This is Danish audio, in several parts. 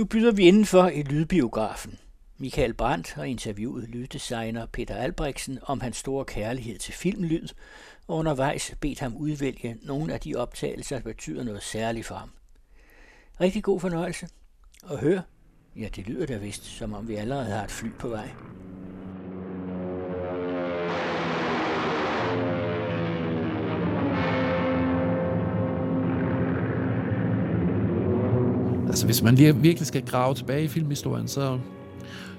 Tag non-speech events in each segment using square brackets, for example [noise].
Nu byder vi indenfor i lydbiografen. Michael Brandt har interviewet lyddesigner Peter Albrechtsen om hans store kærlighed til filmlyd, og undervejs bedt ham udvælge nogle af de optagelser, der betyder noget særligt for ham. Rigtig god fornøjelse. Og hør, ja det lyder da vist, som om vi allerede har et fly på vej. Altså hvis man virkelig skal grave tilbage i filmhistorien, så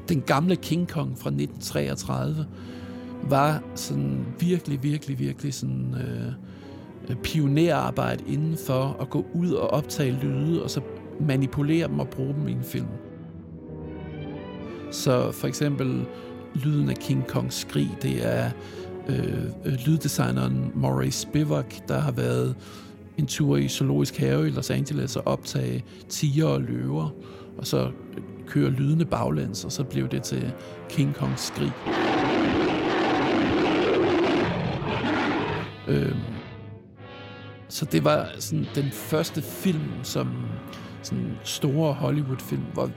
den gamle King Kong fra 1933 var sådan virkelig, virkelig, virkelig sådan øh, pionerarbejde inden for at gå ud og optage lyde, og så manipulere dem og bruge dem i en film. Så for eksempel lyden af King Kongs skrig, det er øh, øh lyddesigneren Murray Spivak, der har været en tur i Zoologisk Have i Los Angeles og optage tiger og løver, og så køre lydende baglæns, og så blev det til King Kongs skrig. Øhm, så det var sådan den første film, som sådan store Hollywood-film, hvor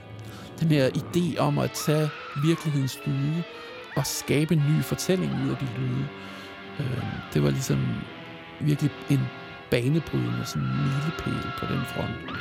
den her idé om at tage virkelighedens lyde og skabe en ny fortælling ud af de lyde, øh, det var ligesom virkelig en banebrydende sådan milepæl på den front.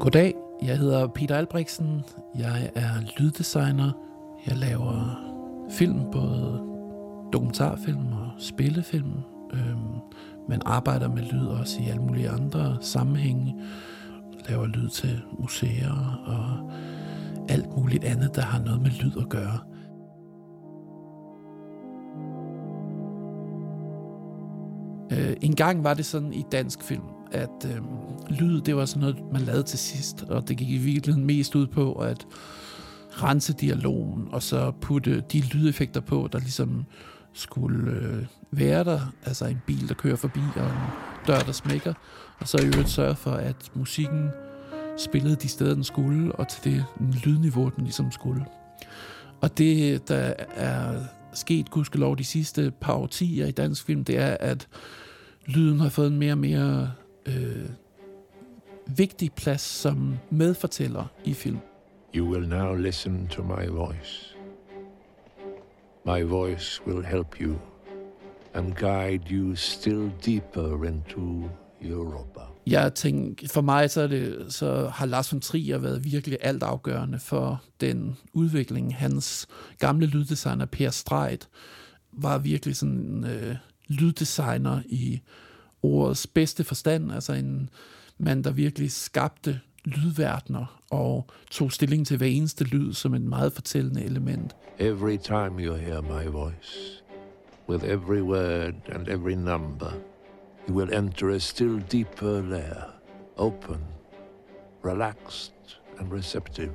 Goddag, jeg hedder Peter Albrechtsen. Jeg er lyddesigner. Jeg laver film, både dokumentarfilm og spillefilm. Øhm, men arbejder med lyd også i alle mulige andre sammenhænge. Laver lyd til museer og alt muligt andet, der har noget med lyd at gøre. Øh, en gang var det sådan i dansk film, at øh, lyd, det var sådan noget, man lavede til sidst, og det gik i virkeligheden mest ud på at rense dialogen, og så putte de lydeffekter på, der ligesom skulle øh, være der, altså en bil, der kører forbi, og en dør, der smækker, og så i øvrigt sørge for, at musikken spillede de steder, den skulle, og til det lydniveau, den ligesom skulle. Og det, der er sket, gudskelov, de sidste par årtier i dansk film, det er, at lyden har fået en mere og mere øh, vigtig plads som medfortæller i film. You will now listen to my voice. My voice will help you and guide you still deeper into Europa. Jeg tænker, for mig så, er det, så har Lars von Trier været virkelig altafgørende for den udvikling. Hans gamle lyddesigner Per Streit var virkelig sådan en øh, lyddesigner i ordets bedste forstand, altså en mand, der virkelig skabte lydverdener og tog stilling til hver eneste lyd som et meget fortællende element. Every time you hear my voice, with every word and every number, you will enter a still deeper layer, open, relaxed and receptive.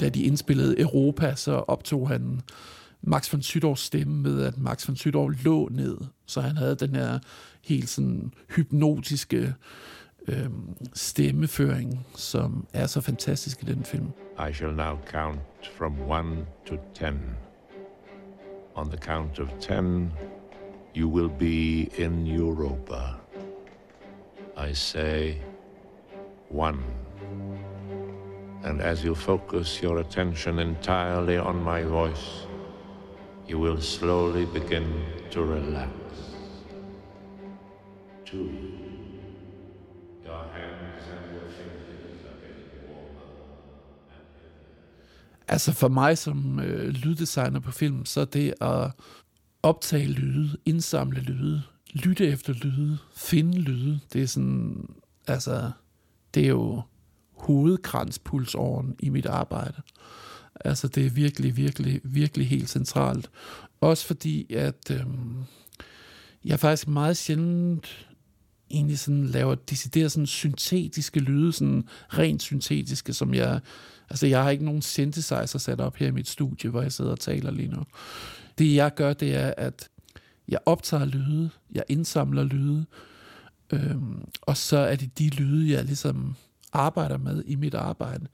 Da de indspillede Europa, så optog han Max von Sydows stemme med, at Max von Sydow lå ned, så han havde den her helt sådan hypnotiske øh, stemmeføring, som er så fantastisk i den film. I shall now count from 1 to 10. On the count of 10, you will be in Europa. I say 1. And as you focus your attention entirely on my voice, you will slowly begin to relax. Two. Your hands and your fingers are getting warmer. Altså for mig som øh, lyddesigner på film, så er det at optage lyde, indsamle lyde, lytte efter lyde, finde lyde, det er sådan, altså, det er jo hovedkranspulsåren i mit arbejde. Altså det er virkelig, virkelig, virkelig helt centralt. Også fordi, at øhm, jeg faktisk meget sjældent egentlig sådan laver decideret sådan syntetiske lyde, sådan rent syntetiske, som jeg, altså jeg har ikke nogen synthesizer sat op her i mit studie, hvor jeg sidder og taler lige nu. Det jeg gør, det er, at jeg optager lyde, jeg indsamler lyde, øhm, og så er det de lyde, jeg ligesom arbejder med i mit arbejde.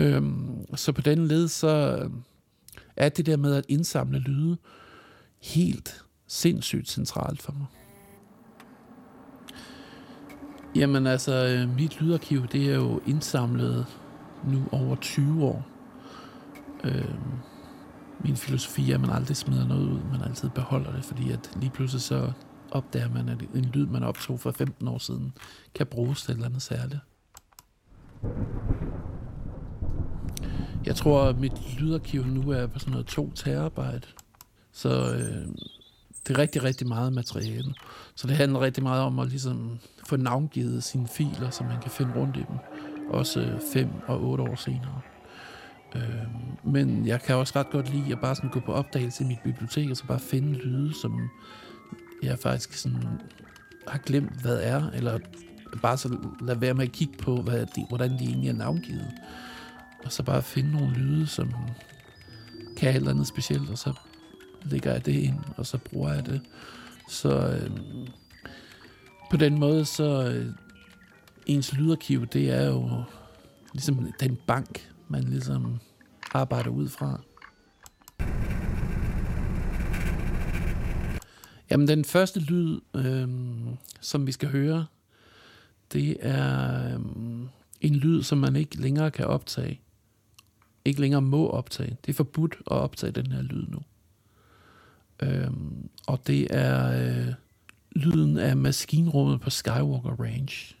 Øhm, så på den led, så øh, er det der med at indsamle lyde helt sindssygt centralt for mig. Jamen altså, øh, mit lydarkiv, det er jo indsamlet nu over 20 år. Øhm, min filosofi er, at man aldrig smider noget ud, man altid beholder det, fordi at lige pludselig så opdager man, at en lyd, man optog for 15 år siden, kan bruges til et eller andet særligt. Jeg tror, at mit lydarkiv nu er på sådan noget 2 terabyte. Så øh, det er rigtig, rigtig meget materiale. Så det handler rigtig meget om at ligesom få navngivet sine filer, så man kan finde rundt i dem. Også øh, fem og otte år senere. Øh, men jeg kan også ret godt lide at bare sådan gå på opdagelse i mit bibliotek, og så bare finde lyde, som jeg faktisk sådan har glemt, hvad er, eller bare så lade være med at kigge på, hvad de, hvordan de egentlig er navngivet. Og så bare finde nogle lyde, som kan et eller andet specielt, og så lægger jeg det ind, og så bruger jeg det. Så øh, på den måde, så øh, ens lydarkiv, det er jo ligesom den bank, man ligesom arbejder ud fra. Jamen, den første lyd, øh, som vi skal høre, det er øh, en lyd, som man ikke længere kan optage. Ikke længere må optage. Det er forbudt at optage den her lyd nu. Øhm, og det er øh, lyden af maskinrummet på Skywalker Range.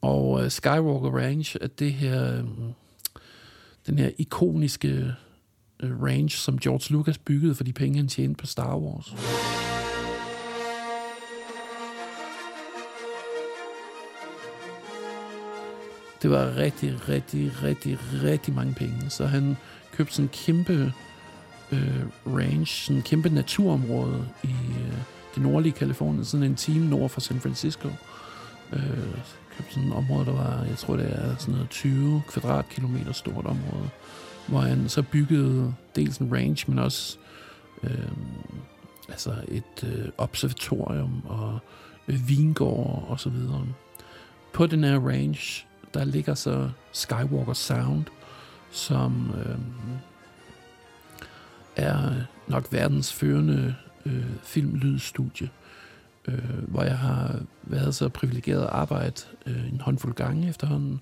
Og øh, Skywalker Range er det her, øh, den her ikoniske øh, range, som George Lucas byggede for de penge, han tjente på Star Wars. Det var rigtig, rigtig, rigtig, rigtig mange penge. Så han købte sådan en kæmpe øh, range, sådan en kæmpe naturområde i øh, det nordlige Kalifornien, sådan en time nord for San Francisco. Øh, købte sådan et område, der var, jeg tror det er sådan noget 20 kvadratkilometer stort område, hvor han så byggede dels en range, men også øh, altså et øh, observatorium og øh, vingård og så videre. På den her range, der ligger så Skywalker Sound, som øh, er nok verdens førende øh, filmlydstudie, øh, hvor jeg har været så privilegeret at arbejde øh, en håndfuld gange efterhånden,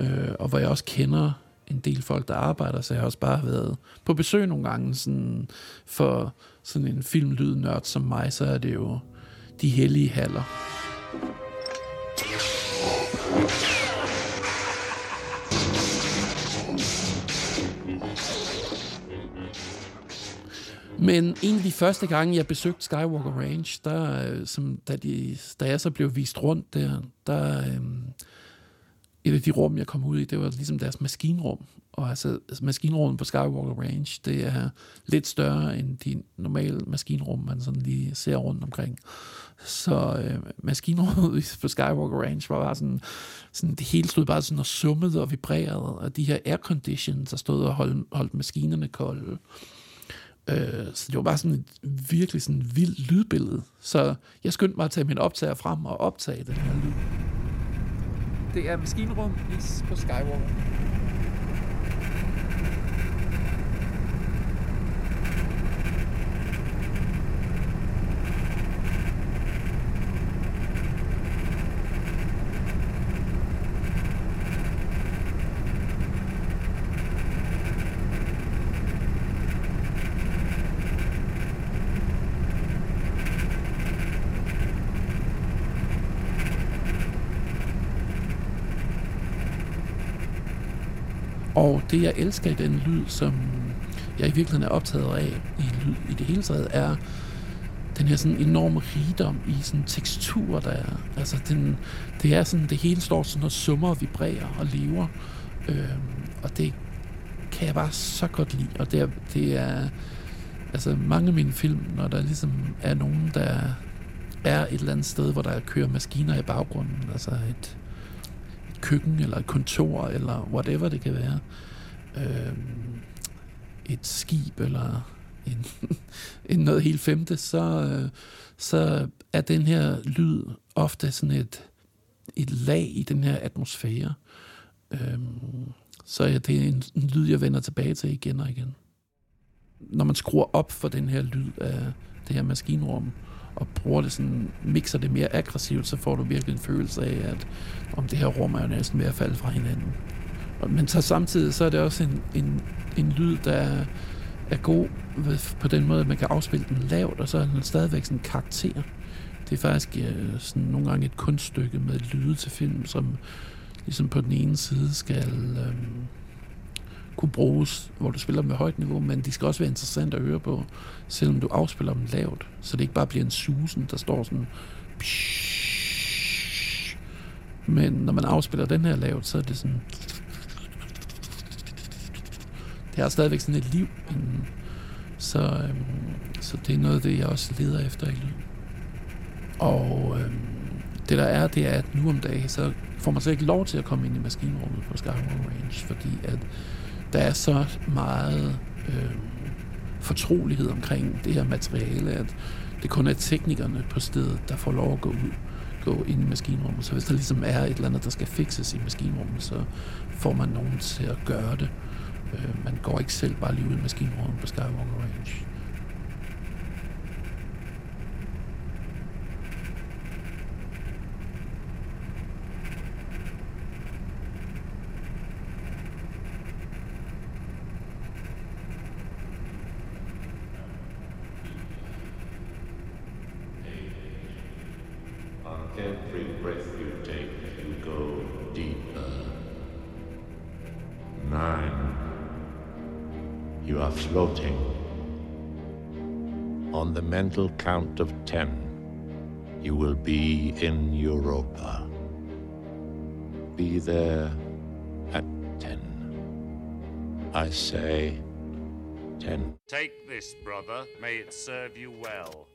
øh, og hvor jeg også kender en del folk, der arbejder, så jeg har også bare været på besøg nogle gange, sådan, for sådan en filmlydnørd som mig, så er det jo de hellige haller. Men en af de første gange, jeg besøgte Skywalker Range, der, øh, som, da, de, da jeg så blev vist rundt der, der øhm, et af de rum, jeg kom ud i, det var ligesom deres maskinrum. Og altså, altså maskinrummet på Skywalker Range, det er lidt større end de normale maskinrum, man sådan lige ser rundt omkring. Så øh, maskinrummet [laughs] på Skywalker Range var bare sådan, sådan, det hele stod bare sådan og summede og vibrerede, og de her airconditions, der stod og holdt, holdt maskinerne kolde. Øh, Øh, så det var bare sådan et virkelig sådan vildt lydbillede. Så jeg skyndte mig at tage min optager frem og optage den her lyd. Det er maskinrum på Skywalker. Og det, jeg elsker i den lyd, som jeg i virkeligheden er optaget af i, lyd, i det hele taget, er den her sådan enorme rigdom i sådan tekstur, der er. Altså, den, det er sådan, det hele står sådan og summer og vibrerer og lever. Øh, og det kan jeg bare så godt lide. Og det er, det er altså mange af mine film, når der ligesom er nogen, der er et eller andet sted, hvor der kører maskiner i baggrunden, altså et, et køkken eller et kontor eller whatever det kan være. Øh, Øhm, et skib eller en, [laughs] en noget helt femte, så, øh, så er den her lyd ofte sådan et, et lag i den her atmosfære. Øh, så ja, det er en, en lyd, jeg vender tilbage til igen og igen. Når man skruer op for den her lyd af det her maskinrum, og bruger det sådan, mixer det mere aggressivt, så får du virkelig en følelse af, at om det her rum er jo næsten ved at falde fra hinanden. Men så samtidig så er det også en, en, en lyd, der er god på den måde, at man kan afspille den lavt, og så er den stadigvæk sådan en karakter. Det er faktisk øh, sådan nogle gange et kunststykke med lyde til film, som ligesom på den ene side skal øh, kunne bruges, hvor du spiller dem med højt niveau, men de skal også være interessante at høre på, selvom du afspiller dem lavt, så det ikke bare bliver en susen, der står sådan men når man afspiller den her lavt, så er det sådan det har stadigvæk sådan et liv. Så, øhm, så det er noget af det, jeg også leder efter i livet. Og øhm, det der er, det er, at nu om dagen, så får man så ikke lov til at komme ind i maskinrummet på Skywalker Range, fordi at der er så meget øhm, fortrolighed omkring det her materiale, at det kun er teknikerne på stedet, der får lov at gå ud gå ind i maskinrummet. Så hvis der ligesom er et eller andet, der skal fikses i maskinrummet, så får man nogen til at gøre det. Øh, man går ikke selv bare lige ud i maskinrummet på Skywalker Range. Floating. On the mental count of ten, you will be in Europa. Be there at ten. I say ten. Take this, brother. May it serve you well.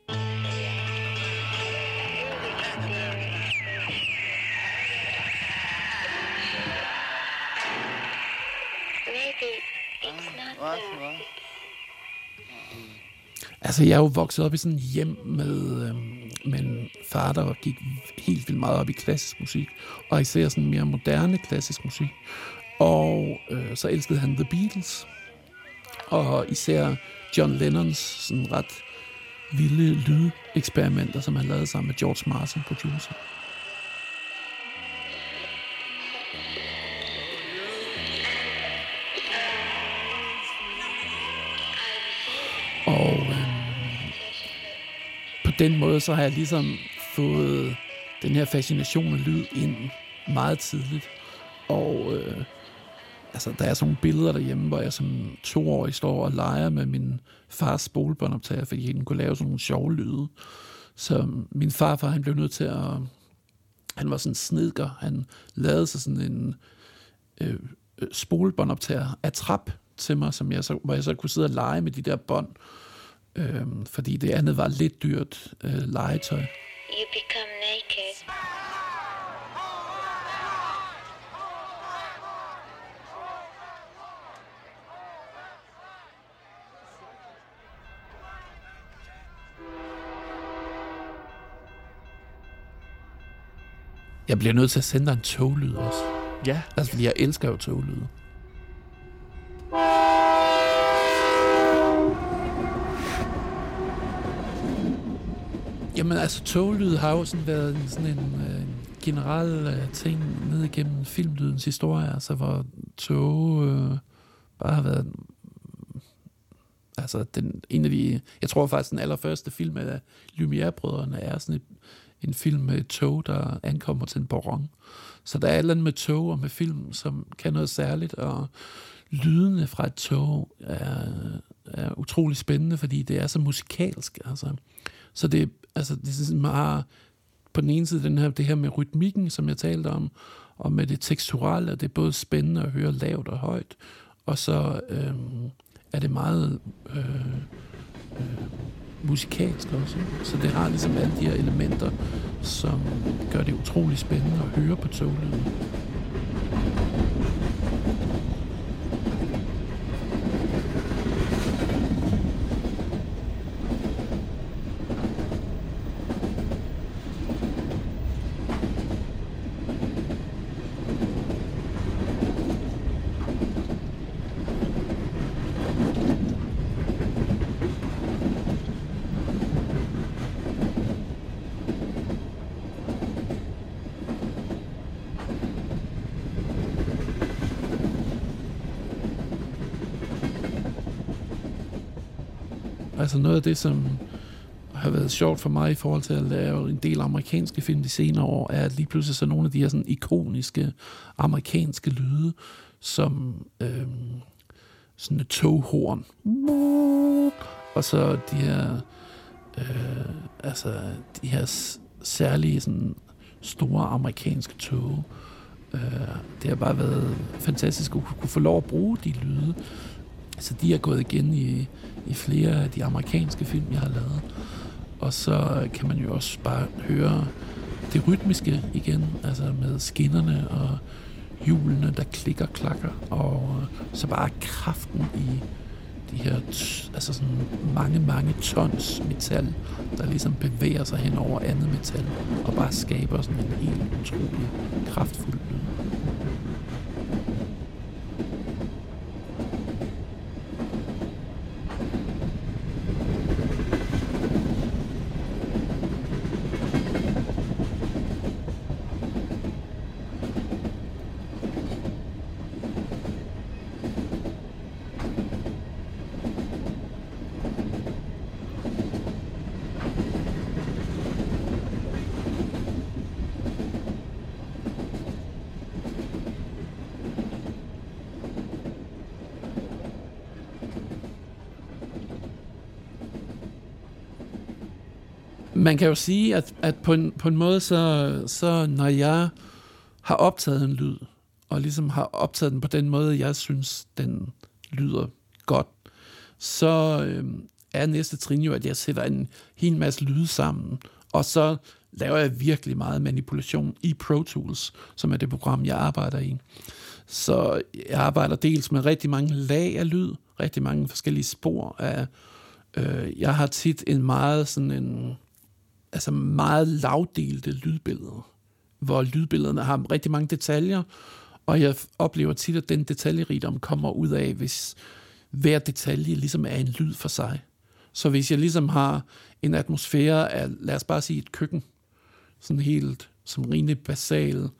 Altså, jeg er jo vokset op i sådan et hjem med, øh, med en far, der gik helt vildt meget op i klassisk musik, og især sådan mere moderne klassisk musik. Og øh, så elskede han The Beatles, og især John Lennons sådan ret vilde lydeksperimenter, som han lavede sammen med George Martin, producer. Den måde, så har jeg ligesom fået den her fascination af lyd ind meget tidligt. Og øh, altså, der er sådan nogle billeder derhjemme, hvor jeg som toårig står og leger med min fars spolebåndoptager, fordi han kunne lave sådan nogle sjove lyde. Så min farfar, han blev nødt til at... Han var sådan en snedker. Han lavede sig sådan en øh, spolebåndoptager af trap til mig, som jeg så, hvor jeg så kunne sidde og lege med de der bånd, øh, fordi det andet var lidt dyrt øh, legetøj. You become naked. Jeg bliver nødt til at sende dig en toglyd også. Ja. Altså, fordi jeg elsker jo toglyde. Jamen altså, toglyd har jo sådan været en, sådan en øh, generel øh, ting ned igennem filmlydens historie, altså hvor tog øh, bare har været altså den, en af de, jeg tror faktisk den allerførste film af Lumière-brødrene er sådan et, en film med et tog, der ankommer til en perron. Så der er et eller andet med tog og med film, som kan noget særligt, og lydene fra et tog er, er utrolig spændende, fordi det er så musikalsk. Altså. Så det, altså, det er sådan meget, på den ene side den her, det her med rytmikken, som jeg talte om, og med det teksturelle, det er både spændende at høre lavt og højt, og så øh, er det meget øh, øh, musikalsk også. Så det har ligesom alle de her elementer, som gør det utrolig spændende at høre på toglyden. Altså noget af det, som har været sjovt for mig i forhold til at lave en del amerikanske film de senere år, er at lige pludselig så nogle af de her sådan ikoniske amerikanske lyde, som øh, sådan et toghorn, og så de her, øh, altså de her særlige sådan store amerikanske tog. Øh, det har bare været fantastisk at kunne få lov at bruge de lyde. Så de er gået igen i, i flere af de amerikanske film, jeg har lavet. Og så kan man jo også bare høre det rytmiske igen, altså med skinnerne og hjulene, der klikker klakker, og så bare kraften i de her altså sådan mange, mange tons metal, der ligesom bevæger sig hen over andet metal, og bare skaber sådan en helt utrolig kraftfuld lyd. Man kan jo sige, at, at på, en, på en måde, så, så når jeg har optaget en lyd, og ligesom har optaget den på den måde, jeg synes, den lyder godt, så øh, er næste trin jo, at jeg sætter en hel masse lyde sammen, og så laver jeg virkelig meget manipulation i Pro Tools, som er det program, jeg arbejder i. Så jeg arbejder dels med rigtig mange lag af lyd, rigtig mange forskellige spor af... Øh, jeg har tit en meget sådan en altså meget lavdelte lydbilleder, hvor lydbillederne har rigtig mange detaljer, og jeg oplever tit, at den detaljerigdom kommer ud af, hvis hver detalje ligesom er en lyd for sig. Så hvis jeg ligesom har en atmosfære af, lad os bare sige et køkken, sådan helt som rimelig basalt,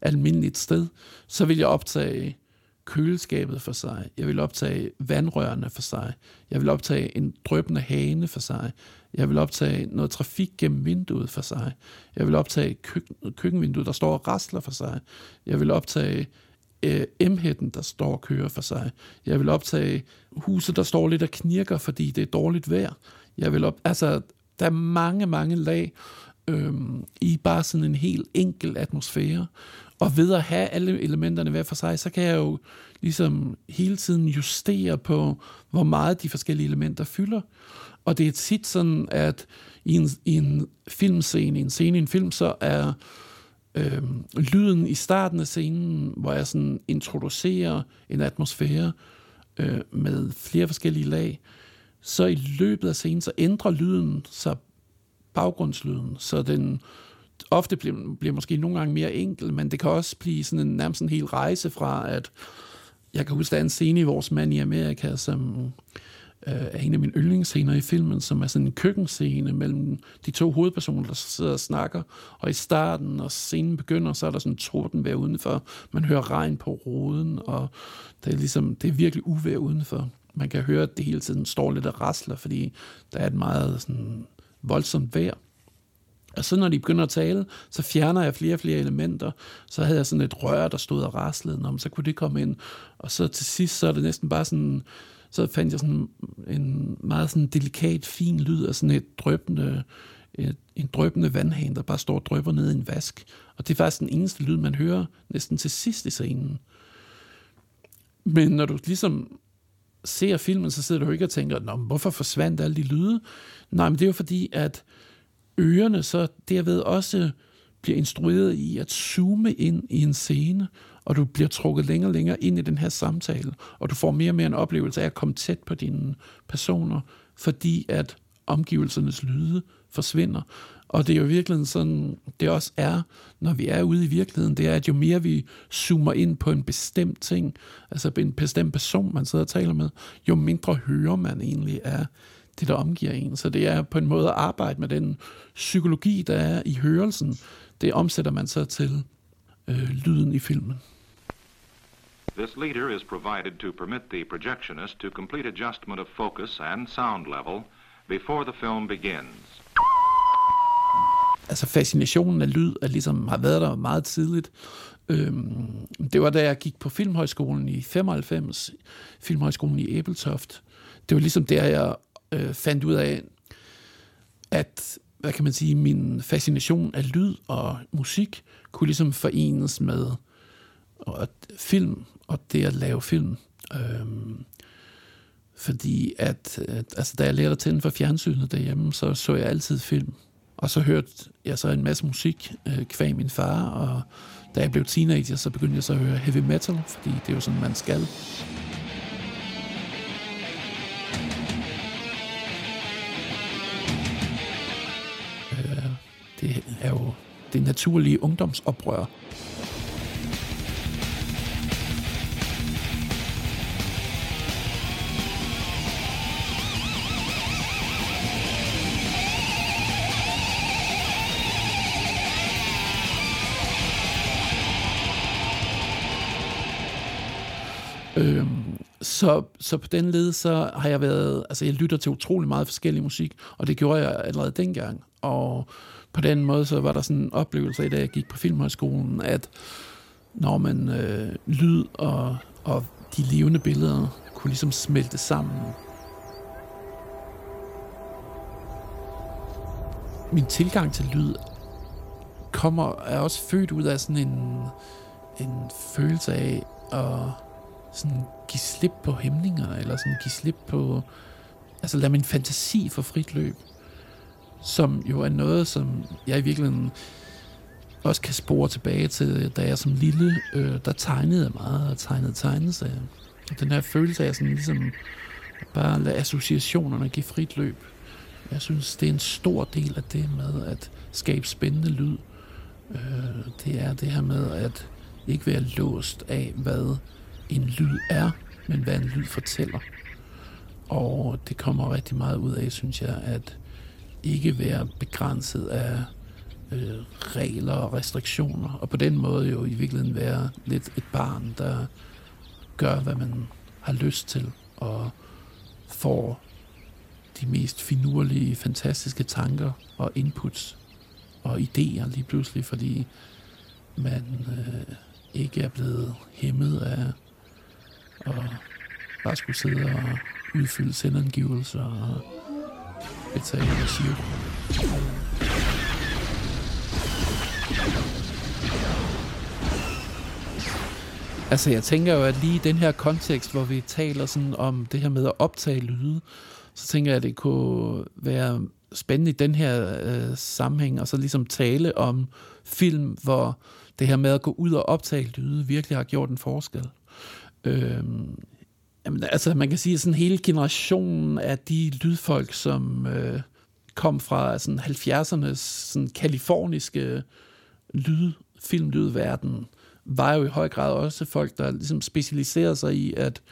almindeligt sted, så vil jeg optage køleskabet for sig. Jeg vil optage vandrørene for sig. Jeg vil optage en drøbende hane for sig. Jeg vil optage noget trafik gennem vinduet for sig. Jeg vil optage køkken, køkkenvinduet, der står og rasler for sig. Jeg vil optage øh, M-hætten, der står og kører for sig. Jeg vil optage huset, der står lidt og knirker, fordi det er dårligt vejr. Jeg vil op, altså, der er mange, mange lag øh, i bare sådan en helt enkel atmosfære. Og ved at have alle elementerne hver for sig, så kan jeg jo ligesom hele tiden justere på, hvor meget de forskellige elementer fylder. Og det er tit sådan, at i en, i en filmscene, i en scene i en film, så er øh, lyden i starten af scenen, hvor jeg sådan introducerer en atmosfære øh, med flere forskellige lag, så i løbet af scenen, så ændrer lyden sig baggrundslyden, så den ofte bliver, bliver måske nogle gange mere enkel, men det kan også blive sådan en, nærmest en hel rejse fra, at jeg kan huske, der er en scene i Vores Mand i Amerika, som øh, er en af mine yndlingsscener i filmen, som er sådan en køkkenscene mellem de to hovedpersoner, der sidder og snakker. Og i starten, når scenen begynder, så er der sådan en tordenvejr udenfor. Man hører regn på roden, og det er, ligesom, det er virkelig uvejr udenfor. Man kan høre, at det hele tiden står lidt og rasler, fordi der er et meget sådan, voldsomt vejr. Og så når de begynder at tale, så fjerner jeg flere og flere elementer. Så havde jeg sådan et rør, der stod og raslede, om så kunne det komme ind. Og så til sidst, så er det næsten bare sådan, så fandt jeg sådan en meget sådan delikat, fin lyd af sådan et drøbende, et, en drøbende vandhane, der bare står og drøber ned i en vask. Og det er faktisk den eneste lyd, man hører næsten til sidst i scenen. Men når du ligesom ser filmen, så sidder du ikke og tænker, Nå, hvorfor forsvandt alle de lyde? Nej, men det er jo fordi, at ørerne så derved også bliver instrueret i at zoome ind i en scene, og du bliver trukket længere og længere ind i den her samtale, og du får mere og mere en oplevelse af at komme tæt på dine personer, fordi at omgivelsernes lyde forsvinder. Og det er jo virkelig sådan, det også er, når vi er ude i virkeligheden, det er, at jo mere vi zoomer ind på en bestemt ting, altså en bestemt person, man sidder og taler med, jo mindre hører man egentlig af det, der omgiver en. Så det er på en måde at arbejde med den psykologi, der er i hørelsen, det omsætter man så til øh, lyden i filmen. This leader is provided to permit the projectionist to complete adjustment of focus and sound level before the film begins. Altså fascinationen af lyd er ligesom, har været der meget tidligt. Øhm, det var da jeg gik på Filmhøjskolen i 95, Filmhøjskolen i Æbeltoft. Det var ligesom der, jeg øh, fandt ud af, at hvad kan man sige, min fascination af lyd og musik kunne ligesom forenes med og film og det at lave film. Øhm, fordi at, at, altså, da jeg lærte at tænde for fjernsynet derhjemme, så så jeg altid film. Og så hørte jeg så en masse musik øh, kvæg min far, og da jeg blev teenager, så begyndte jeg så at høre heavy metal, fordi det er jo sådan, man skal. Det er jo det naturlige ungdomsoprør. Øhm, så, så på den led, så har jeg været, altså jeg lytter til utrolig meget forskellig musik, og det gjorde jeg allerede dengang. Og på den måde, så var der sådan en oplevelse i, da jeg gik på Filmhøjskolen, at når man øh, lyd og, og de levende billeder kunne ligesom smelte sammen. Min tilgang til lyd kommer, er også født ud af sådan en, en følelse af at sådan give slip på hæmninger, eller sådan give slip på, altså lad min fantasi få frit løb, som jo er noget, som jeg i virkeligheden også kan spore tilbage til, da jeg som lille, øh, der tegnede jeg meget, og tegnede tegneserier. Og Den her følelse af sådan ligesom, bare lade associationerne give frit løb. Jeg synes, det er en stor del af det med at skabe spændende lyd. Øh, det er det her med at ikke være låst af, hvad en lyd er, men hvad en lyd fortæller. Og det kommer rigtig meget ud af, synes jeg, at ikke være begrænset af øh, regler og restriktioner, og på den måde jo i virkeligheden være lidt et barn, der gør, hvad man har lyst til, og får de mest finurlige, fantastiske tanker og inputs og idéer lige pludselig, fordi man øh, ikke er blevet hæmmet af at bare skulle sidde og udfylde sendangivelser og Altså, betale siv. Altså, jeg tænker jo, at lige i den her kontekst, hvor vi taler sådan om det her med at optage lyde, så tænker jeg, at det kunne være spændende i den her øh, sammenhæng, og så ligesom tale om film, hvor det her med at gå ud og optage lyde virkelig har gjort en forskel. Øh, jamen, altså man kan sige, sådan hele generationen af de lydfolk, som øh, kom fra sådan 70'ernes sådan kaliforniske lyd, filmlydverden, var jo i høj grad også folk, der ligesom specialiserede sig i at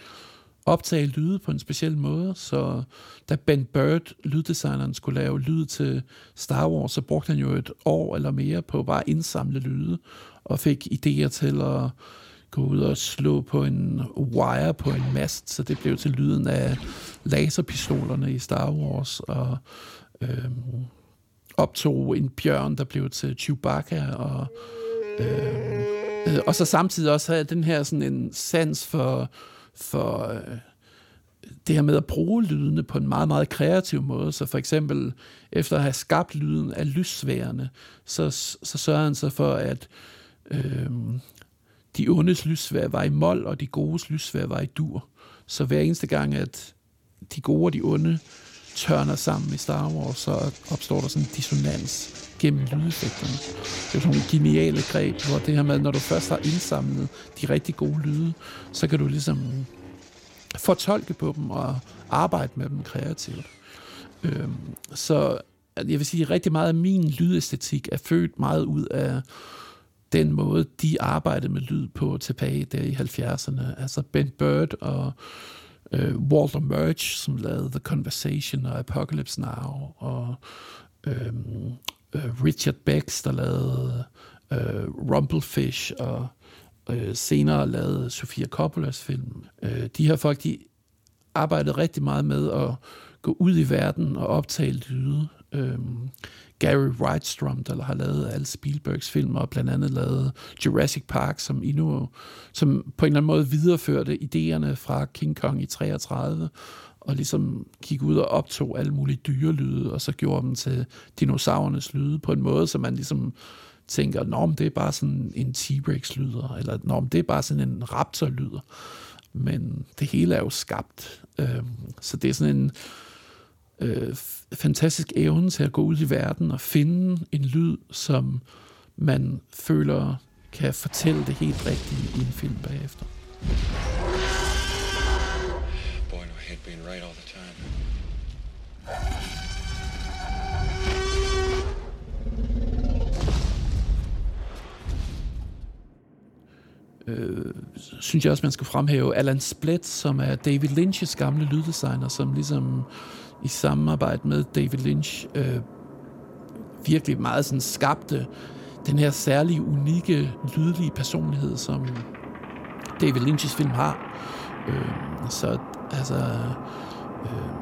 optage lyde på en speciel måde. Så da Ben Bird, lyddesigneren, skulle lave lyd til Star Wars, så brugte han jo et år eller mere på bare at indsamle lyde, og fik idéer til at gå ud og slå på en wire på en mast, så det blev til lyden af laserpistolerne i Star Wars, og øh, optog en bjørn, der blev til Chewbacca, og, øh, øh, og så samtidig også havde den her sådan en sans for, for øh, det her med at bruge lydene på en meget, meget kreativ måde. Så for eksempel, efter at have skabt lyden af lyssværene, så, så sørger han så for, at øh, de ondes lyssvær var i mol, og de godes lyssvær var i dur. Så hver eneste gang, at de gode og de onde tørner sammen i Star Wars, så opstår der sådan en dissonans gennem lydeffekterne. Det er sådan nogle geniale greb, hvor det her med, når du først har indsamlet de rigtig gode lyde, så kan du ligesom fortolke på dem og arbejde med dem kreativt. Øhm, så jeg vil sige, at rigtig meget af min lydæstetik er født meget ud af den måde, de arbejdede med lyd på tilbage der i 70'erne. Altså Ben Bird og øh, Walter Murch, som lavede The Conversation og Apocalypse Now, og øhm, øh, Richard Becks, der lavede øh, Rumblefish, og øh, senere lavede Sofia Coppolas film. Øh, de her folk, de arbejdede rigtig meget med at gå ud i verden og optage lyde øh, Gary Wrightstrom, der har lavet alle Spielbergs film, og blandt andet lavet Jurassic Park, som endnu, som på en eller anden måde videreførte idéerne fra King Kong i 33, og ligesom gik ud og optog alle mulige dyrelyde, og så gjorde dem til dinosaurernes lyde på en måde, så man ligesom tænker, nå, det er bare sådan en T-Rex lyder, eller nå, det er bare sådan en raptor lyder. Men det hele er jo skabt. Øh, så det er sådan en øh, fantastisk evne til at gå ud i verden og finde en lyd, som man føler kan fortælle det helt rigtigt i en film bagefter. Boy, no, I hate being right all the time. øh, synes jeg også, man skal fremhæve Alan Split, som er David Lynch's gamle lyddesigner, som ligesom i samarbejde med David Lynch øh, virkelig meget sådan skabte den her særlige, unikke, lydlige personlighed, som David Lynch's film har. Øh, så altså øh,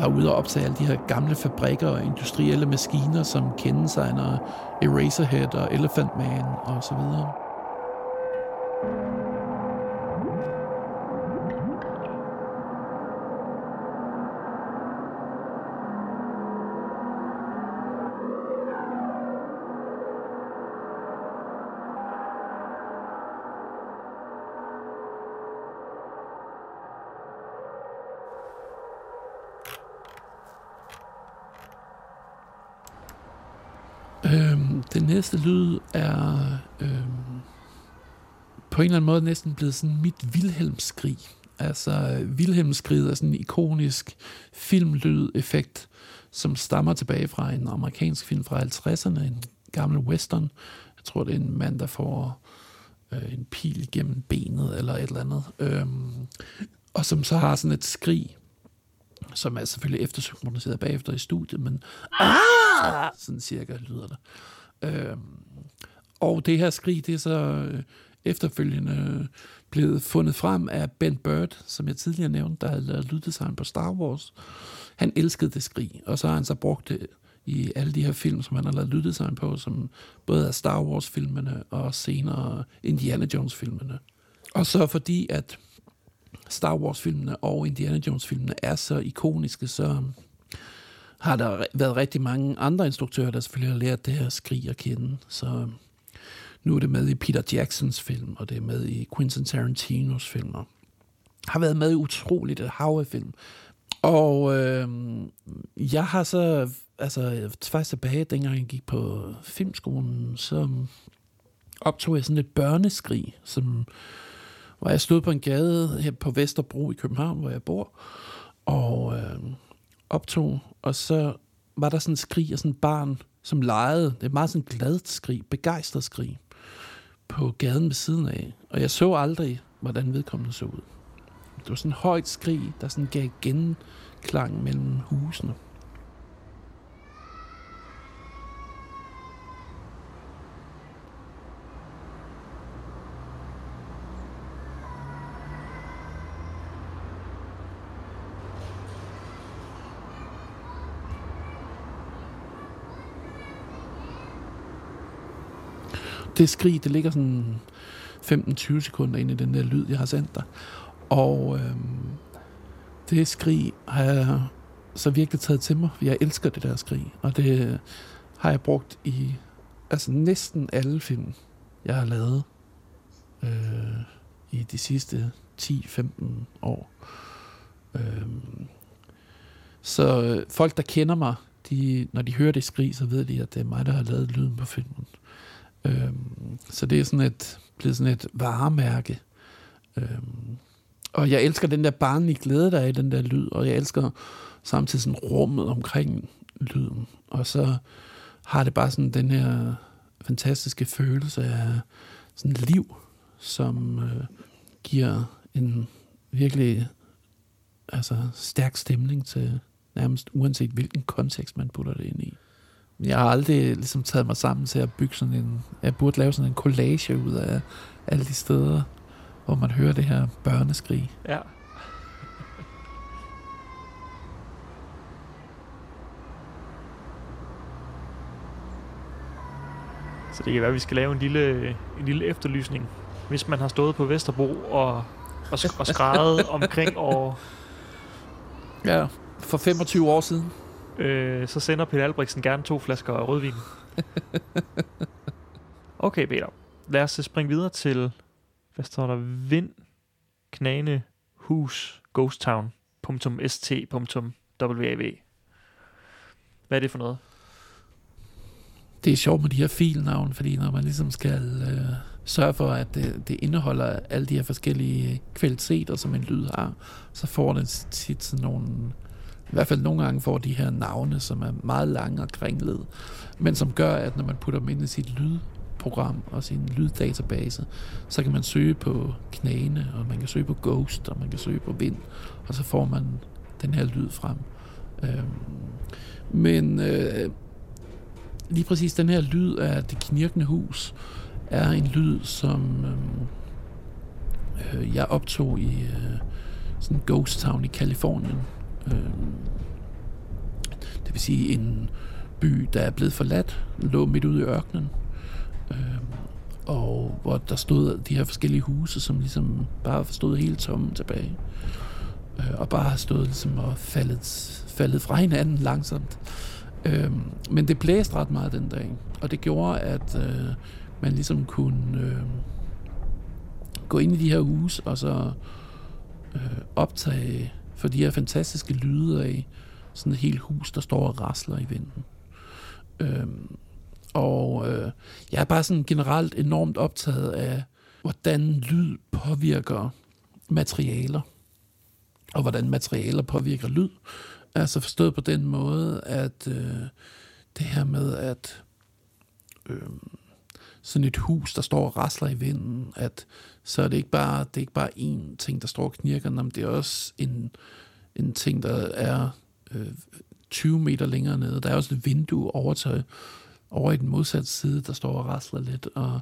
var ude og optage alle de her gamle fabrikker og industrielle maskiner, som kendetegner Eraserhead og Elephant Man og så videre. Næste lyd er øhm, på en eller anden måde næsten blevet sådan mit Wilhelm-skrig. Altså, Wilhelm-skriget er sådan en ikonisk filmlyd-effekt, som stammer tilbage fra en amerikansk film fra 50'erne, en gammel western. Jeg tror, det er en mand, der får øh, en pil gennem benet eller et eller andet. Øhm, og som så har sådan et skrig, som er selvfølgelig eftersynkroniseret bagefter i studiet, men ah! sådan cirka lyder det. Øh, og det her skrig, det er så øh, efterfølgende øh, blevet fundet frem af Ben Bird, som jeg tidligere nævnte, der havde lavet lyddesign på Star Wars. Han elskede det skrig, og så har han så brugt det i alle de her film, som han har lavet lyddesign på, som både er Star Wars-filmene og senere Indiana Jones-filmene. Og så fordi, at Star Wars-filmene og Indiana Jones-filmene er så ikoniske, så har der været rigtig mange andre instruktører, der selvfølgelig har lært det her skrig at kende. Så øhm, nu er det med i Peter Jacksons film, og det er med i Quentin Tarantinos film, og har været med i utroligt øh, et hav af film. Og øh, jeg har så, altså faktisk tilbage, dengang jeg gik på filmskolen, så optog jeg sådan et børneskrig, som, hvor jeg stod på en gade her på Vesterbro i København, hvor jeg bor, og øh, optog, og så var der sådan en skrig af sådan et barn, som legede. Det er meget sådan glad skrig, begejstret skrig på gaden ved siden af. Og jeg så aldrig, hvordan vedkommende så ud. Det var sådan et højt skrig, der sådan gav genklang mellem husene. Det skrig, det ligger sådan 15-20 sekunder ind i den der lyd, jeg har sendt dig. Og øh, det skrig har jeg så virkelig taget til mig. Jeg elsker det der skrig, og det har jeg brugt i altså næsten alle film, jeg har lavet øh, i de sidste 10-15 år. Øhm, øh, så folk, der kender mig, de, når de hører det skrig, så ved de, at det er mig, der har lavet lyden på filmen. Øhm, så det er sådan et, blevet sådan et varemærke. Øhm, og jeg elsker den der barnlige glæde, der er i den der lyd, og jeg elsker samtidig sådan rummet omkring lyden. Og så har det bare sådan den her fantastiske følelse af sådan liv, som øh, giver en virkelig altså, stærk stemning til nærmest uanset hvilken kontekst man putter det ind i. Jeg har aldrig ligesom taget mig sammen til at bygge sådan en, jeg burde lave sådan en collage ud af alle de steder, hvor man hører det her børneskrig. Ja. Så det kan være, at vi skal lave en lille, en lille efterlysning. Hvis man har stået på Vesterbro og, og, og skrevet omkring år, Ja, for 25 år siden. Øh, så sender Peter Albrechtsen gerne to flasker rødvin. [laughs] Okay, Peter. Lad os springe videre til, hvad står der? Vind, knane, hus, ghost town, .st.wav. Hvad er det for noget? Det er sjovt med de her filnavne, fordi når man ligesom skal øh, sørge for, at det, det indeholder alle de her forskellige kvaliteter, som en lyd har, så får den tit sådan nogle, i hvert fald nogle gange får de her navne, som er meget lange og kringlede, men som gør, at når man putter dem ind i sit lydprogram og sin lyddatabase, så kan man søge på knæene, og man kan søge på ghost, og man kan søge på vind, og så får man den her lyd frem. Øhm, men øh, lige præcis den her lyd af det knirkende hus er en lyd, som øhm, øh, jeg optog i øh, sådan en ghost town i Kalifornien. Øh, det vil sige en by, der er blevet forladt, lå midt ude i ørkenen. Øh, og hvor der stod de her forskellige huse, som ligesom bare stod helt tomme tilbage. Øh, og bare har stået ligesom og faldet, faldet fra hinanden langsomt. Øh, men det blæste ret meget den dag, og det gjorde, at øh, man ligesom kunne øh, gå ind i de her huse og så øh, optage for de her fantastiske lyde af sådan et helt hus, der står og rasler i vinden. Øhm, og øh, jeg er bare sådan generelt enormt optaget af, hvordan lyd påvirker materialer, og hvordan materialer påvirker lyd. Altså forstået på den måde, at øh, det her med, at øh, sådan et hus, der står og rasler i vinden, at så er det ikke bare, det er ikke bare én ting, der står og knirker, men det er også en, en ting, der er øh, 20 meter længere nede. Der er også et vindue over, til, over i den modsatte side, der står og rasler lidt, og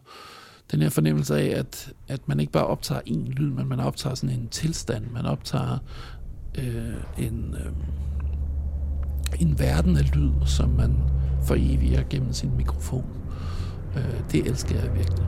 den her fornemmelse af, at, at man ikke bare optager én lyd, men man optager sådan en tilstand, man optager øh, en... Øh, en verden af lyd, som man foreviger gennem sin mikrofon. Øh, det elsker jeg virkelig.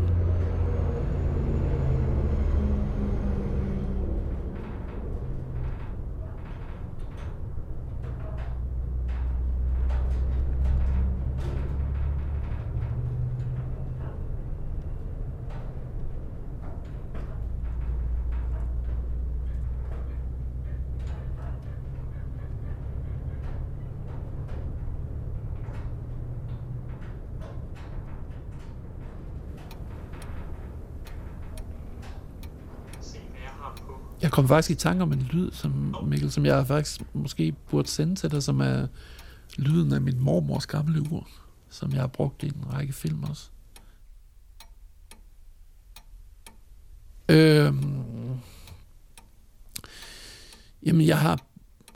Kom faktisk i tanke om en lyd, som, Mikkel, som jeg faktisk måske burde sende til dig, som er lyden af min mormors gamle ur, som jeg har brugt i en række film også. Øhm, jamen, jeg har...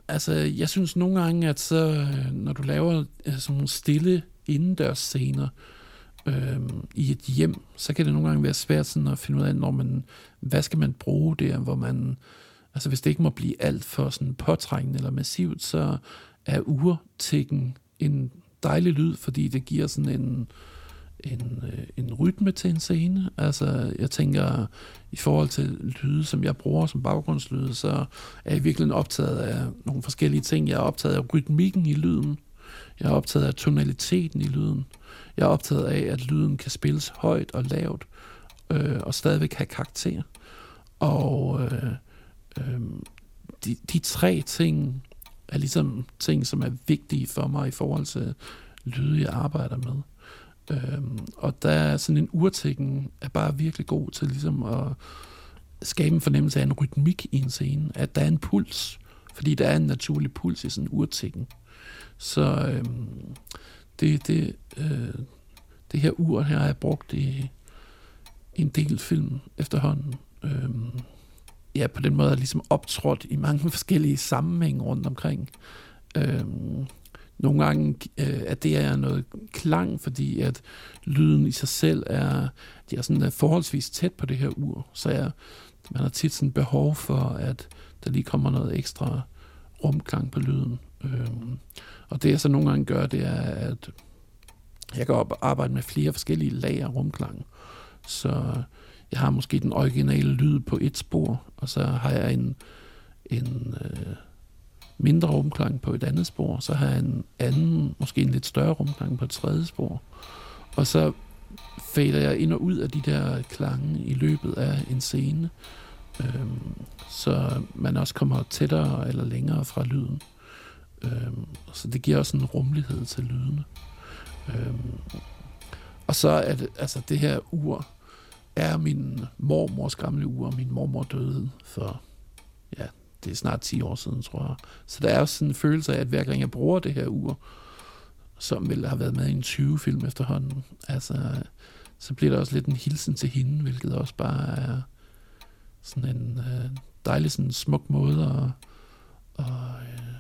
Altså, jeg synes nogle gange, at så, øh, når du laver øh, sådan nogle stille indendørs scener, øh, i et hjem, så kan det nogle gange være svært sådan at finde ud af, når man, hvad skal man bruge der, hvor man, altså hvis det ikke må blive alt for sådan påtrængende eller massivt, så er urtikken en dejlig lyd, fordi det giver sådan en, en, øh, en rytme til en scene. Altså, jeg tænker, i forhold til lyde, som jeg bruger som baggrundslyde, så er jeg virkelig optaget af nogle forskellige ting. Jeg er optaget af rytmikken i lyden. Jeg er optaget af tonaliteten i lyden. Jeg er optaget af, at lyden kan spilles højt og lavt, øh, og stadigvæk have karakter. Og øh, øh, de, de tre ting er ligesom ting, som er vigtige for mig i forhold til lyde, jeg arbejder med. Øhm, og der er sådan en urtækken er bare virkelig god til ligesom at skabe en fornemmelse af en rytmik i en scene, at der er en puls, fordi der er en naturlig puls i sådan en urtækken. Så øhm, det, det, øh, det her ur her har jeg brugt i, en del film efterhånden. Øhm, ja, på den måde er ligesom optrådt i mange [laughs] forskellige sammenhænge rundt omkring. Øhm, nogle gange øh, at det er noget klang, fordi at lyden i sig selv er, de er sådan er forholdsvis tæt på det her ur, så jeg, man har tit sådan behov for, at der lige kommer noget ekstra rumklang på lyden. Øhm, og det jeg så nogle gange gør, det er, at jeg kan op arbejde med flere forskellige lag af rumklang. Så jeg har måske den originale lyd på et spor, og så har jeg en, en øh, mindre rumklang på et andet spor, så har jeg en anden, måske en lidt større rumklang på et tredje spor. Og så fader jeg ind og ud af de der klange i løbet af en scene, øhm, så man også kommer tættere eller længere fra lyden. Øhm, så det giver også en rummelighed til lydene. Øhm, og så er det, altså det her ur, er min mormors gamle ur, min mormor døde for, ja, det er snart 10 år siden, tror jeg. Så der er også sådan en følelse af, at hver gang jeg bruger det her ur, som vil have været med i en 20-film efterhånden, altså, så bliver der også lidt en hilsen til hende, hvilket også bare er sådan en øh, dejlig, sådan smuk måde at, og, øh,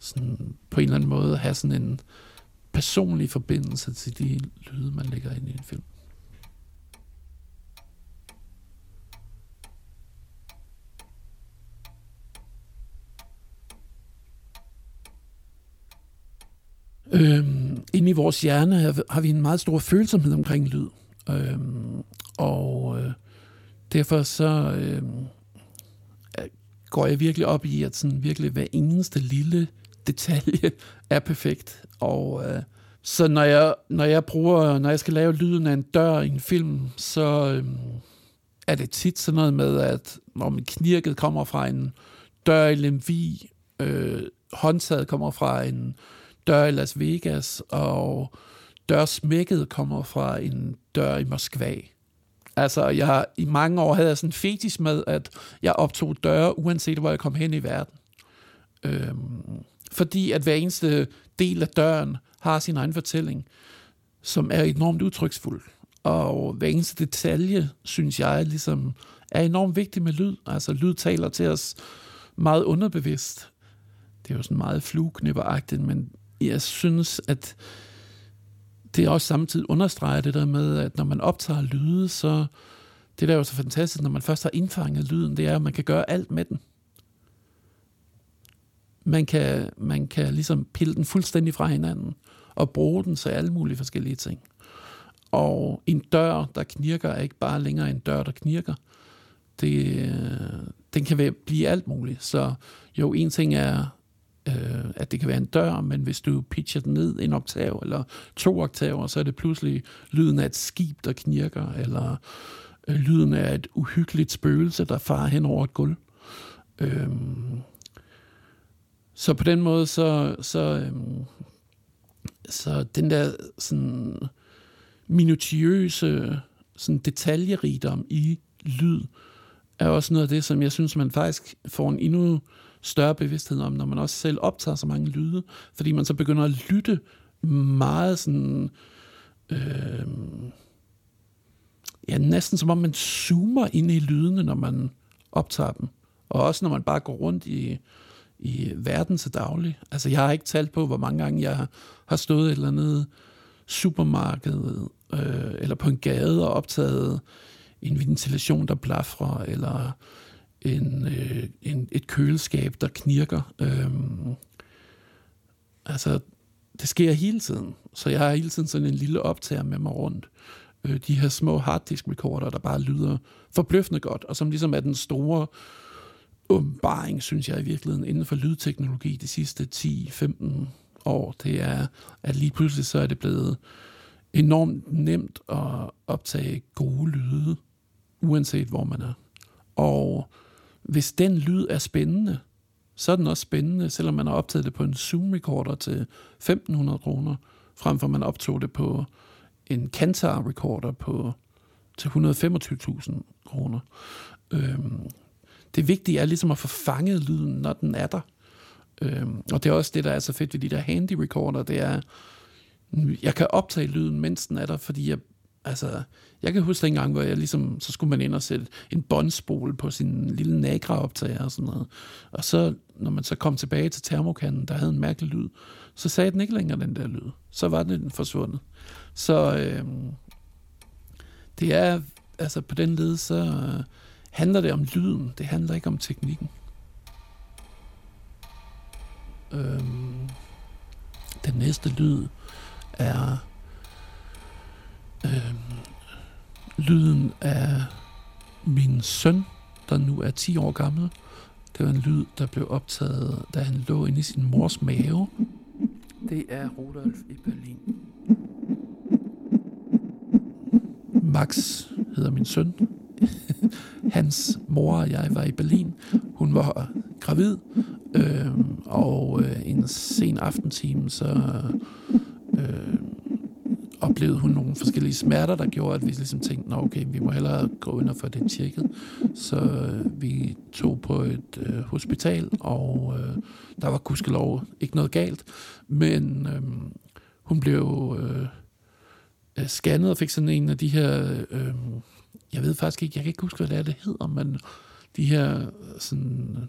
sådan på en eller anden måde have sådan en personlig forbindelse til de lyde, man lægger ind i en film. Øhm, inde i vores hjerne har vi en meget stor følsomhed omkring lyd. Øhm, og øh, derfor så øhm, øh, går jeg virkelig op i, at sådan virkelig hver eneste lille detalje er perfekt. Og øh, så når jeg, når jeg bruger, når jeg skal lave lyden af en dør i en film, så øh, er det tit sådan noget med, at når min knirket kommer fra en dør i Lemvi, øh, håndtaget kommer fra en dør i Las Vegas, og dørsmækket kommer fra en dør i Moskva. Altså, jeg, i mange år havde jeg sådan en fetis med, at jeg optog døre, uanset hvor jeg kom hen i verden. Øhm, fordi at hver eneste del af døren har sin egen fortælling, som er enormt udtryksfuld. Og hver eneste detalje, synes jeg, ligesom er enormt vigtig med lyd. Altså, lyd taler til os meget underbevidst. Det er jo sådan meget flueknipperagtigt, men jeg synes, at det også samtidig understreger det der med, at når man optager lyde, så det der er jo så fantastisk, når man først har indfanget lyden, det er, at man kan gøre alt med den. Man kan, man kan ligesom pille den fuldstændig fra hinanden og bruge den til alle mulige forskellige ting. Og en dør, der knirker, er ikke bare længere en dør, der knirker. Det, øh, den kan blive alt muligt. Så jo, en ting er øh, at det kan være en dør, men hvis du pitcher den ned en oktav eller to oktaver, så er det pludselig lyden af et skib, der knirker, eller øh, lyden af et uhyggeligt spøgelse, der farer hen over et gulv. Øh, så på den måde, så, så, øhm, så den der sådan minutiøse sådan detaljerigdom i lyd, er også noget af det, som jeg synes, man faktisk får en endnu større bevidsthed om, når man også selv optager så mange lyde, fordi man så begynder at lytte meget sådan, øh, ja, næsten som om man zoomer ind i lydene, når man optager dem. Og også når man bare går rundt i, i øh, verden til daglig. Altså, jeg har ikke talt på, hvor mange gange jeg har stået et eller andet supermarked øh, eller på en gade og optaget en ventilation, der blafrer, eller en, øh, en, et køleskab, der knirker. Øh, altså, det sker hele tiden. Så jeg har hele tiden sådan en lille optager med mig rundt. Øh, de her små harddisk recorder, der bare lyder forbløffende godt, og som ligesom er den store åbenbaring, synes jeg i virkeligheden, inden for lydteknologi de sidste 10-15 år. Det er, at lige pludselig så er det blevet enormt nemt at optage gode lyde, uanset hvor man er. Og hvis den lyd er spændende, så er den også spændende, selvom man har optaget det på en Zoom-recorder til 1.500 kroner, frem for man optog det på en Kantar-recorder på, til 125.000 kroner. Øhm, det vigtige er ligesom at få fanget lyden, når den er der. Øhm, og det er også det, der er så fedt ved de der handy recorder, det er, jeg kan optage lyden, mens den er der, fordi jeg, altså, jeg kan huske en gang, hvor jeg ligesom, så skulle man ind og sætte en båndspol på sin lille Nagra-optager og sådan noget. Og så, når man så kom tilbage til termokanden, der havde en mærkelig lyd, så sagde den ikke længere den der lyd. Så var den forsvundet. Så øhm, det er, altså på den led, så øh, handler det om lyden. Det handler ikke om teknikken. Øhm, den næste lyd er øhm, lyden af min søn, der nu er 10 år gammel. Det var en lyd, der blev optaget, da han lå inde i sin mors mave. Det er Rudolf i Berlin. Max hedder min søn. [laughs] Hans mor og jeg var i Berlin. Hun var øh, gravid, øh, og øh, en sen aftentime, så øh, oplevede hun nogle forskellige smerter, der gjorde, at vi ligesom tænkte, Nå, okay, vi må hellere gå ind og få det tjekket. Så øh, vi tog på et øh, hospital, og øh, der var gudskelov ikke noget galt, men øh, hun blev øh, øh scannet og fik sådan en af de her, øh, jeg ved faktisk ikke, jeg kan ikke huske, hvad det er, det hedder, men de her øh, sådan,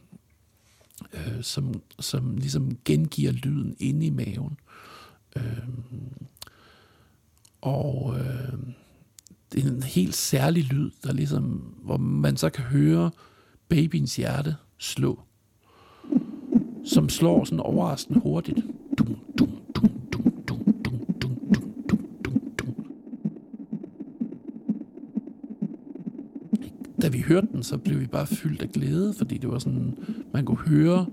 øh, som, som ligesom gengiver lyden inde i maven. Øh, og øh, det er en helt særlig lyd, der ligesom, hvor man så kan høre babyens hjerte slå, som slår sådan overraskende hurtigt. Da vi hørte den, så blev vi bare fyldt af glæde, fordi det var sådan, man kunne høre,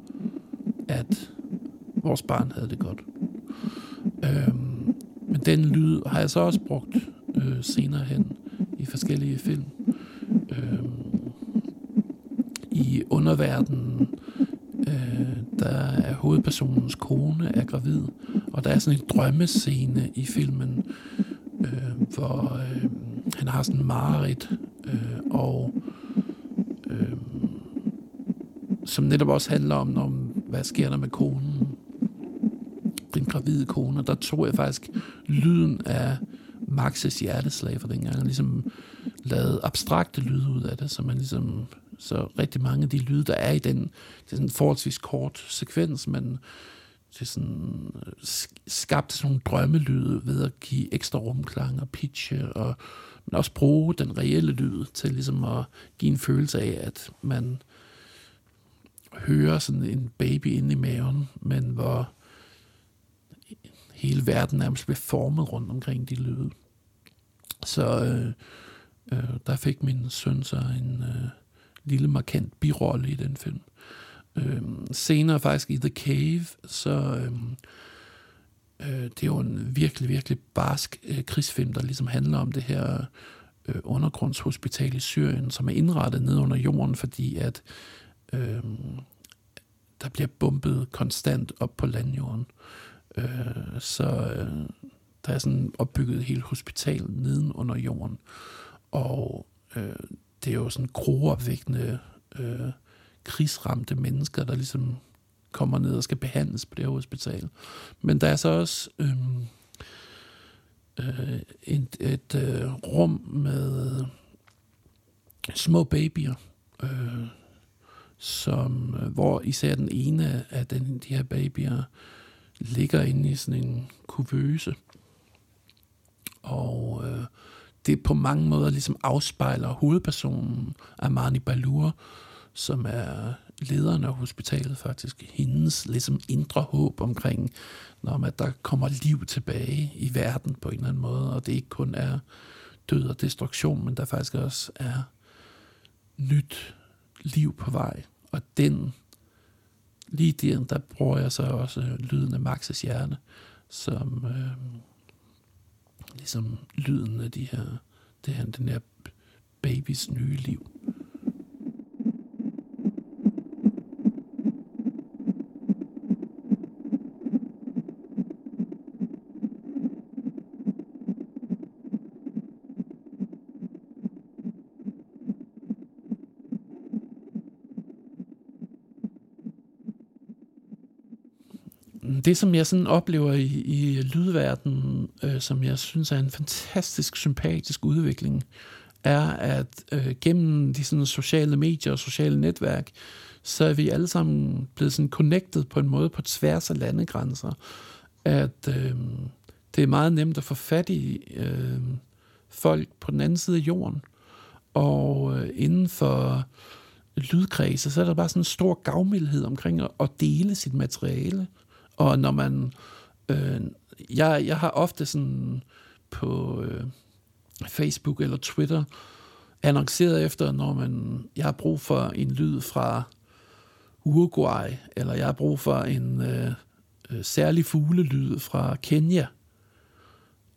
at vores barn havde det godt. Øhm, men den lyd har jeg så også brugt øh, senere hen i forskellige film. Øhm, I underverdenen, øh, der er hovedpersonens kone er gravid, og der er sådan en drømmescene i filmen, øh, hvor øh, han har sådan en mareridt, og øh, som netop også handler om, om hvad sker der med konen, den gravide kone, og der tog jeg faktisk lyden af Maxes hjerteslag for dengang, og ligesom lavede abstrakte lyde ud af det, så man ligesom, så rigtig mange af de lyde, der er i den, det er sådan en forholdsvis kort sekvens, men til sådan øh, skabt sådan nogle drømmelyde ved at give ekstra rumklang og pitche, og men også bruge den reelle lyd til ligesom at give en følelse af, at man hører sådan en baby inde i maven, men hvor hele verden nærmest blev formet rundt omkring de lyde. Så øh, øh, der fik min søn så en øh, lille markant birolle i den film. Øhm, senere faktisk i The Cave, så øhm, øh, det er jo en virkelig, virkelig barsk øh, krigsfilm, der ligesom handler om det her øh, undergrundshospital i Syrien, som er indrettet ned under jorden, fordi at øh, der bliver bumpet konstant op på landjorden. Øh, så øh, der er sådan opbygget et helt hospital neden under jorden. Og øh, det er jo sådan groopvækkende, øh, krigsramte mennesker, der ligesom kommer ned og skal behandles på det her hospital. Men der er så også øhm, øh, et, et øh, rum med små babyer, øh, som, øh, hvor især den ene af den, de her babyer ligger inde i sådan en kuvøse. Og øh, det på mange måder ligesom afspejler hovedpersonen Armani Balur, som er lederen af hospitalet faktisk. Hendes ligesom indre håb omkring, når at der kommer liv tilbage i verden på en eller anden måde, og det ikke kun er død og destruktion, men der faktisk også er nyt liv på vej. Og den lige der, der bruger jeg så også lyden af Maxes hjerne, som øh, ligesom lyden af de her, det her, den her babys nye liv. Det, som jeg sådan oplever i, i lydverdenen, øh, som jeg synes er en fantastisk sympatisk udvikling, er, at øh, gennem de sådan sociale medier og sociale netværk, så er vi alle sammen blevet sådan connected på en måde på tværs af landegrænser, at øh, det er meget nemt at få fat i øh, folk på den anden side af jorden. Og øh, inden for lydkredse, så er der bare sådan en stor gavmildhed omkring at, at dele sit materiale. Og når man... Øh, jeg, jeg har ofte sådan på øh, Facebook eller Twitter annonceret efter, når man jeg har brug for en lyd fra Uruguay, eller jeg har brug for en øh, øh, særlig fuglelyd fra Kenya.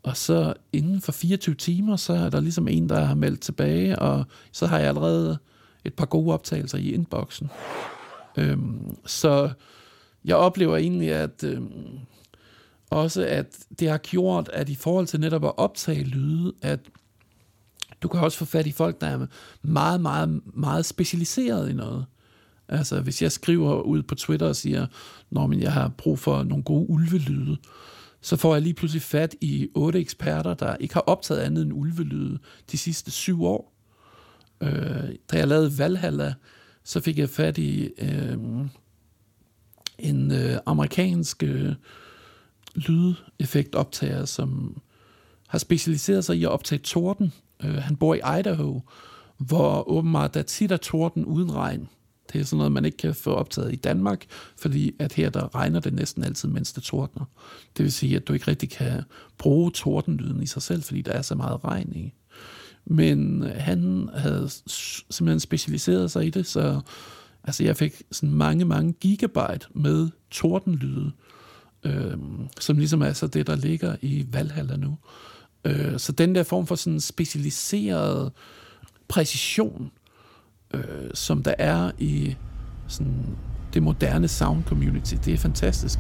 Og så inden for 24 timer, så er der ligesom en, der har meldt tilbage, og så har jeg allerede et par gode optagelser i inboxen. Øhm, så jeg oplever egentlig, at øh, også at det har gjort, at i forhold til netop at optage lyde, at du kan også få fat i folk, der er meget, meget, meget specialiseret i noget. Altså, hvis jeg skriver ud på Twitter og siger, når jeg har brug for nogle gode ulvelyde, så får jeg lige pludselig fat i otte eksperter, der ikke har optaget andet end ulvelyde de sidste syv år. Øh, da jeg lavede Valhalla, så fik jeg fat i øh, en øh, amerikansk øh, lydeffektoptager, som har specialiseret sig i at optage torden. Øh, han bor i Idaho, hvor åbenbart der tit er torden uden regn. Det er sådan noget, man ikke kan få optaget i Danmark, fordi at her der regner det næsten altid, mens det tordner. Det vil sige, at du ikke rigtig kan bruge tordenlyden i sig selv, fordi der er så meget regn i. Men han havde simpelthen specialiseret sig i det, så altså jeg fik sådan mange, mange gigabyte med tordenlyde, øh, som ligesom er så det, der ligger i Valhalla nu. Øh, så den der form for sådan specialiseret præcision, øh, som der er i sådan det moderne sound community, det er fantastisk.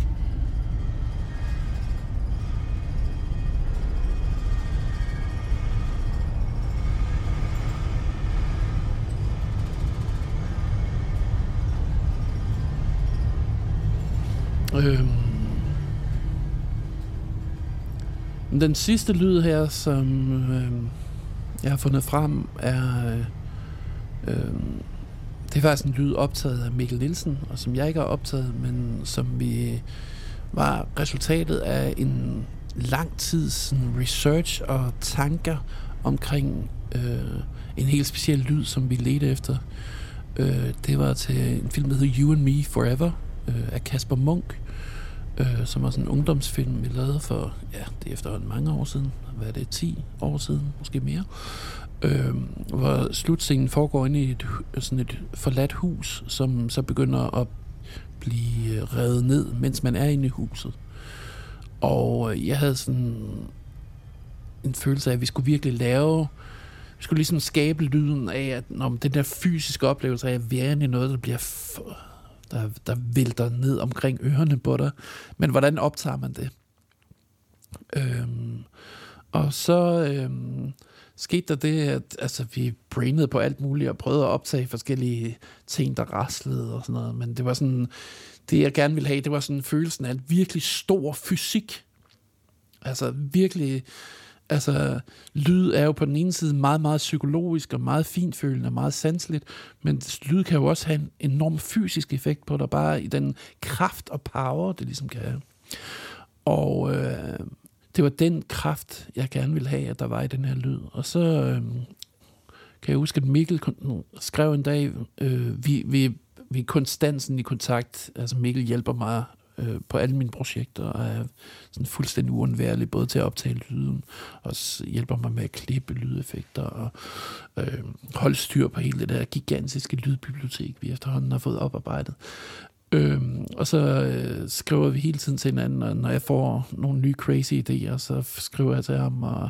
Øhm. Den sidste lyd her, som øhm, jeg har fundet frem, er... Øhm, det er faktisk en lyd optaget af Mikkel Nielsen, og som jeg ikke har optaget, men som vi var resultatet af en lang tids sådan, research og tanker omkring øh, en helt speciel lyd, som vi ledte efter. Øh, det var til en film, der hedder You and Me Forever øh, af Kasper Munk, øh, som var sådan en ungdomsfilm, vi lavede for, ja, det er efterhånden mange år siden. Hvad er det, 10 år siden, måske mere? Øh, hvor slutscenen foregår inde i et, sådan et forladt hus, som så begynder at blive øh, revet ned, mens man er inde i huset. Og øh, jeg havde sådan en følelse af, at vi skulle virkelig lave vi skulle ligesom skabe lyden af, at når den der fysiske oplevelse af at være i noget, der bliver der, der vælter ned omkring ørerne på dig. Men hvordan optager man det? Øhm, og så øhm, skete der det, at altså, vi brainede på alt muligt og prøvede at optage forskellige ting, der raslede og sådan noget. Men det var sådan, det jeg gerne ville have, det var sådan følelsen af en virkelig stor fysik. Altså virkelig altså, lyd er jo på den ene side meget, meget psykologisk og meget finfølende og meget sanseligt, men lyd kan jo også have en enorm fysisk effekt på dig, bare i den kraft og power, det ligesom kan have. Og øh, det var den kraft, jeg gerne ville have, at der var i den her lyd. Og så øh, kan jeg huske, at Mikkel skrev en dag, øh, vi, vi, vi er konstant i kontakt, altså Mikkel hjælper mig øh, på alle mine projekter, og er sådan fuldstændig uundværlig, både til at optage lyden, og hjælper mig med at klippe lydeffekter, og øh, holde styr på hele det der gigantiske lydbibliotek, vi efterhånden har fået oparbejdet. Øhm, og så øh, skriver vi hele tiden til hinanden, og når jeg får nogle nye crazy idéer, så skriver jeg til ham, og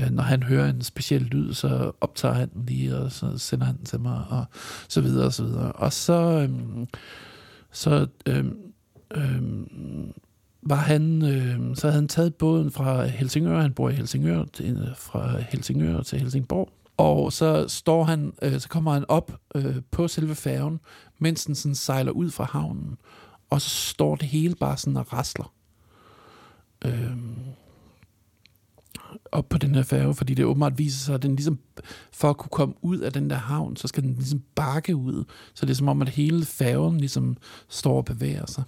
øh, når han hører en speciel lyd, så optager han den lige, og så sender han den til mig, og så videre, og så videre. Og så, øh, så øh, øh, var han, øh, så havde han taget båden fra Helsingør, han bor i Helsingør, til, øh, fra Helsingør til Helsingborg, og så står han, øh, så kommer han op øh, på selve færgen, mens den sådan sejler ud fra havnen. og så står det hele bare sådan og rasler. Øh, op på den her færge, fordi det åbenbart viser sig, at den ligesom, for at kunne komme ud af den der havn, så skal den ligesom bakke ud. Så det er som om, at hele færgen ligesom står og bevæger sig.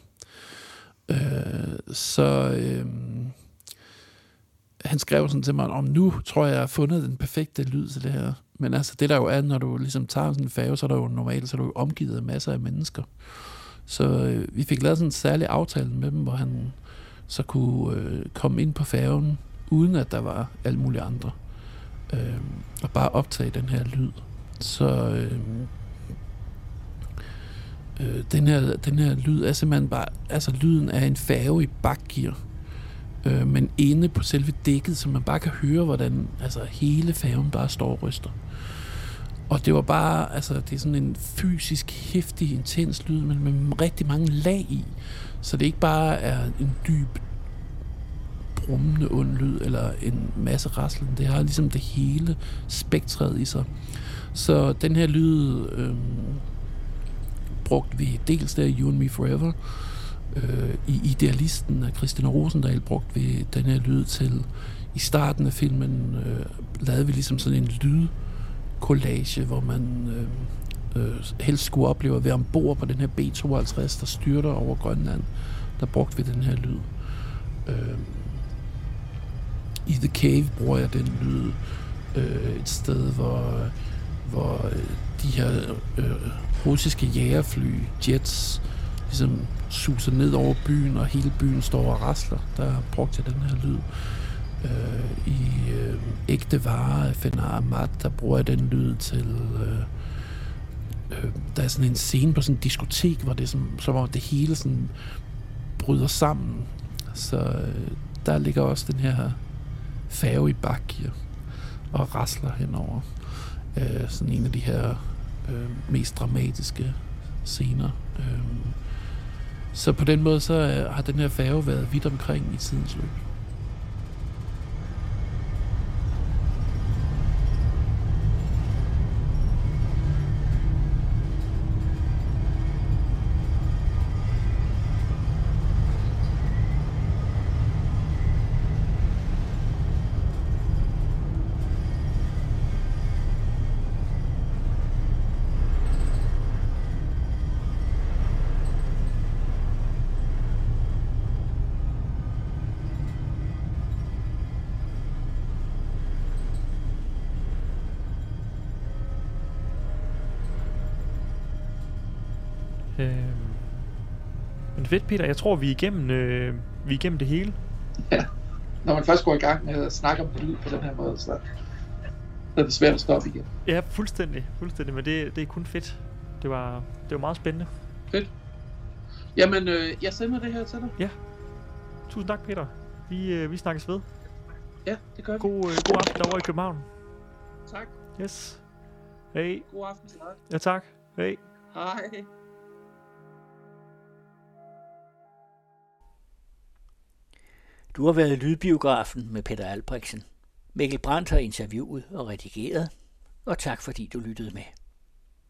Øh, så øh, han skrev sådan til mig, om nu tror jeg, jeg har fundet den perfekte lyd til det her. Men altså, det der jo er, når du ligesom tager sådan en færge, så er der jo normalt, så er du jo omgivet af masser af mennesker. Så øh, vi fik lavet sådan en særlig aftale med dem, hvor han så kunne øh, komme ind på færgen, uden at der var alle mulige andre. Øh, og bare optage den her lyd. Så øh, øh, den, her, den her lyd er simpelthen bare, altså lyden af en færge i bakgear. Øh, men inde på selve dækket, så man bare kan høre, hvordan altså, hele færgen bare står og ryster. Og det var bare, altså det er sådan en fysisk, hæftig, intens lyd, men med rigtig mange lag i. Så det ikke bare er en dyb, brummende ond lyd, eller en masse raslen. Det har ligesom det hele spektret i sig. Så den her lyd øh, brugte vi dels der You and Me Forever, øh, i Idealisten af Christina Rosendahl brugte vi den her lyd til. I starten af filmen øh, lavede vi ligesom sådan en lyd collage, hvor man øh, øh, helst skulle opleve at være ombord på den her B-52, der styrter over Grønland. Der brugte vi den her lyd. Øh, I The Cave bruger jeg den lyd øh, et sted, hvor, hvor øh, de her øh, russiske jægerfly, jets, ligesom suser ned over byen, og hele byen står og rasler. Der brugte jeg den her lyd. Øh, I øh, ægte varer af Fenar Ahmad, der bruger jeg den lyd til... Øh, øh, der er sådan en scene på sådan en diskotek, hvor det som, så om det hele sådan bryder sammen. Så øh, der ligger også den her færge i bakke og rasler henover. Øh, sådan en af de her øh, mest dramatiske scener. Øh, så på den måde så øh, har den her færge været vidt omkring i tidens løb. Men fedt, Peter. Jeg tror, vi er igennem, øh, vi er igennem det hele. Ja. Når man først går i gang med at snakke om lyd på den her måde, så er det svært at stoppe igen. Ja, fuldstændig. fuldstændig men det, det er kun fedt. Det var, det var meget spændende. Fedt. Jamen, øh, jeg sender det her til dig. Ja. Tusind tak, Peter. Vi, øh, vi snakkes ved. Ja, det gør vi. God, øh, god aften derovre i København. Tak. Yes. Hej. God aften til dig. Ja, tak. Hej. Hej. Du har været i Lydbiografen med Peter Albrechtsen. Mikkel Brandt har interviewet og redigeret, og tak fordi du lyttede med.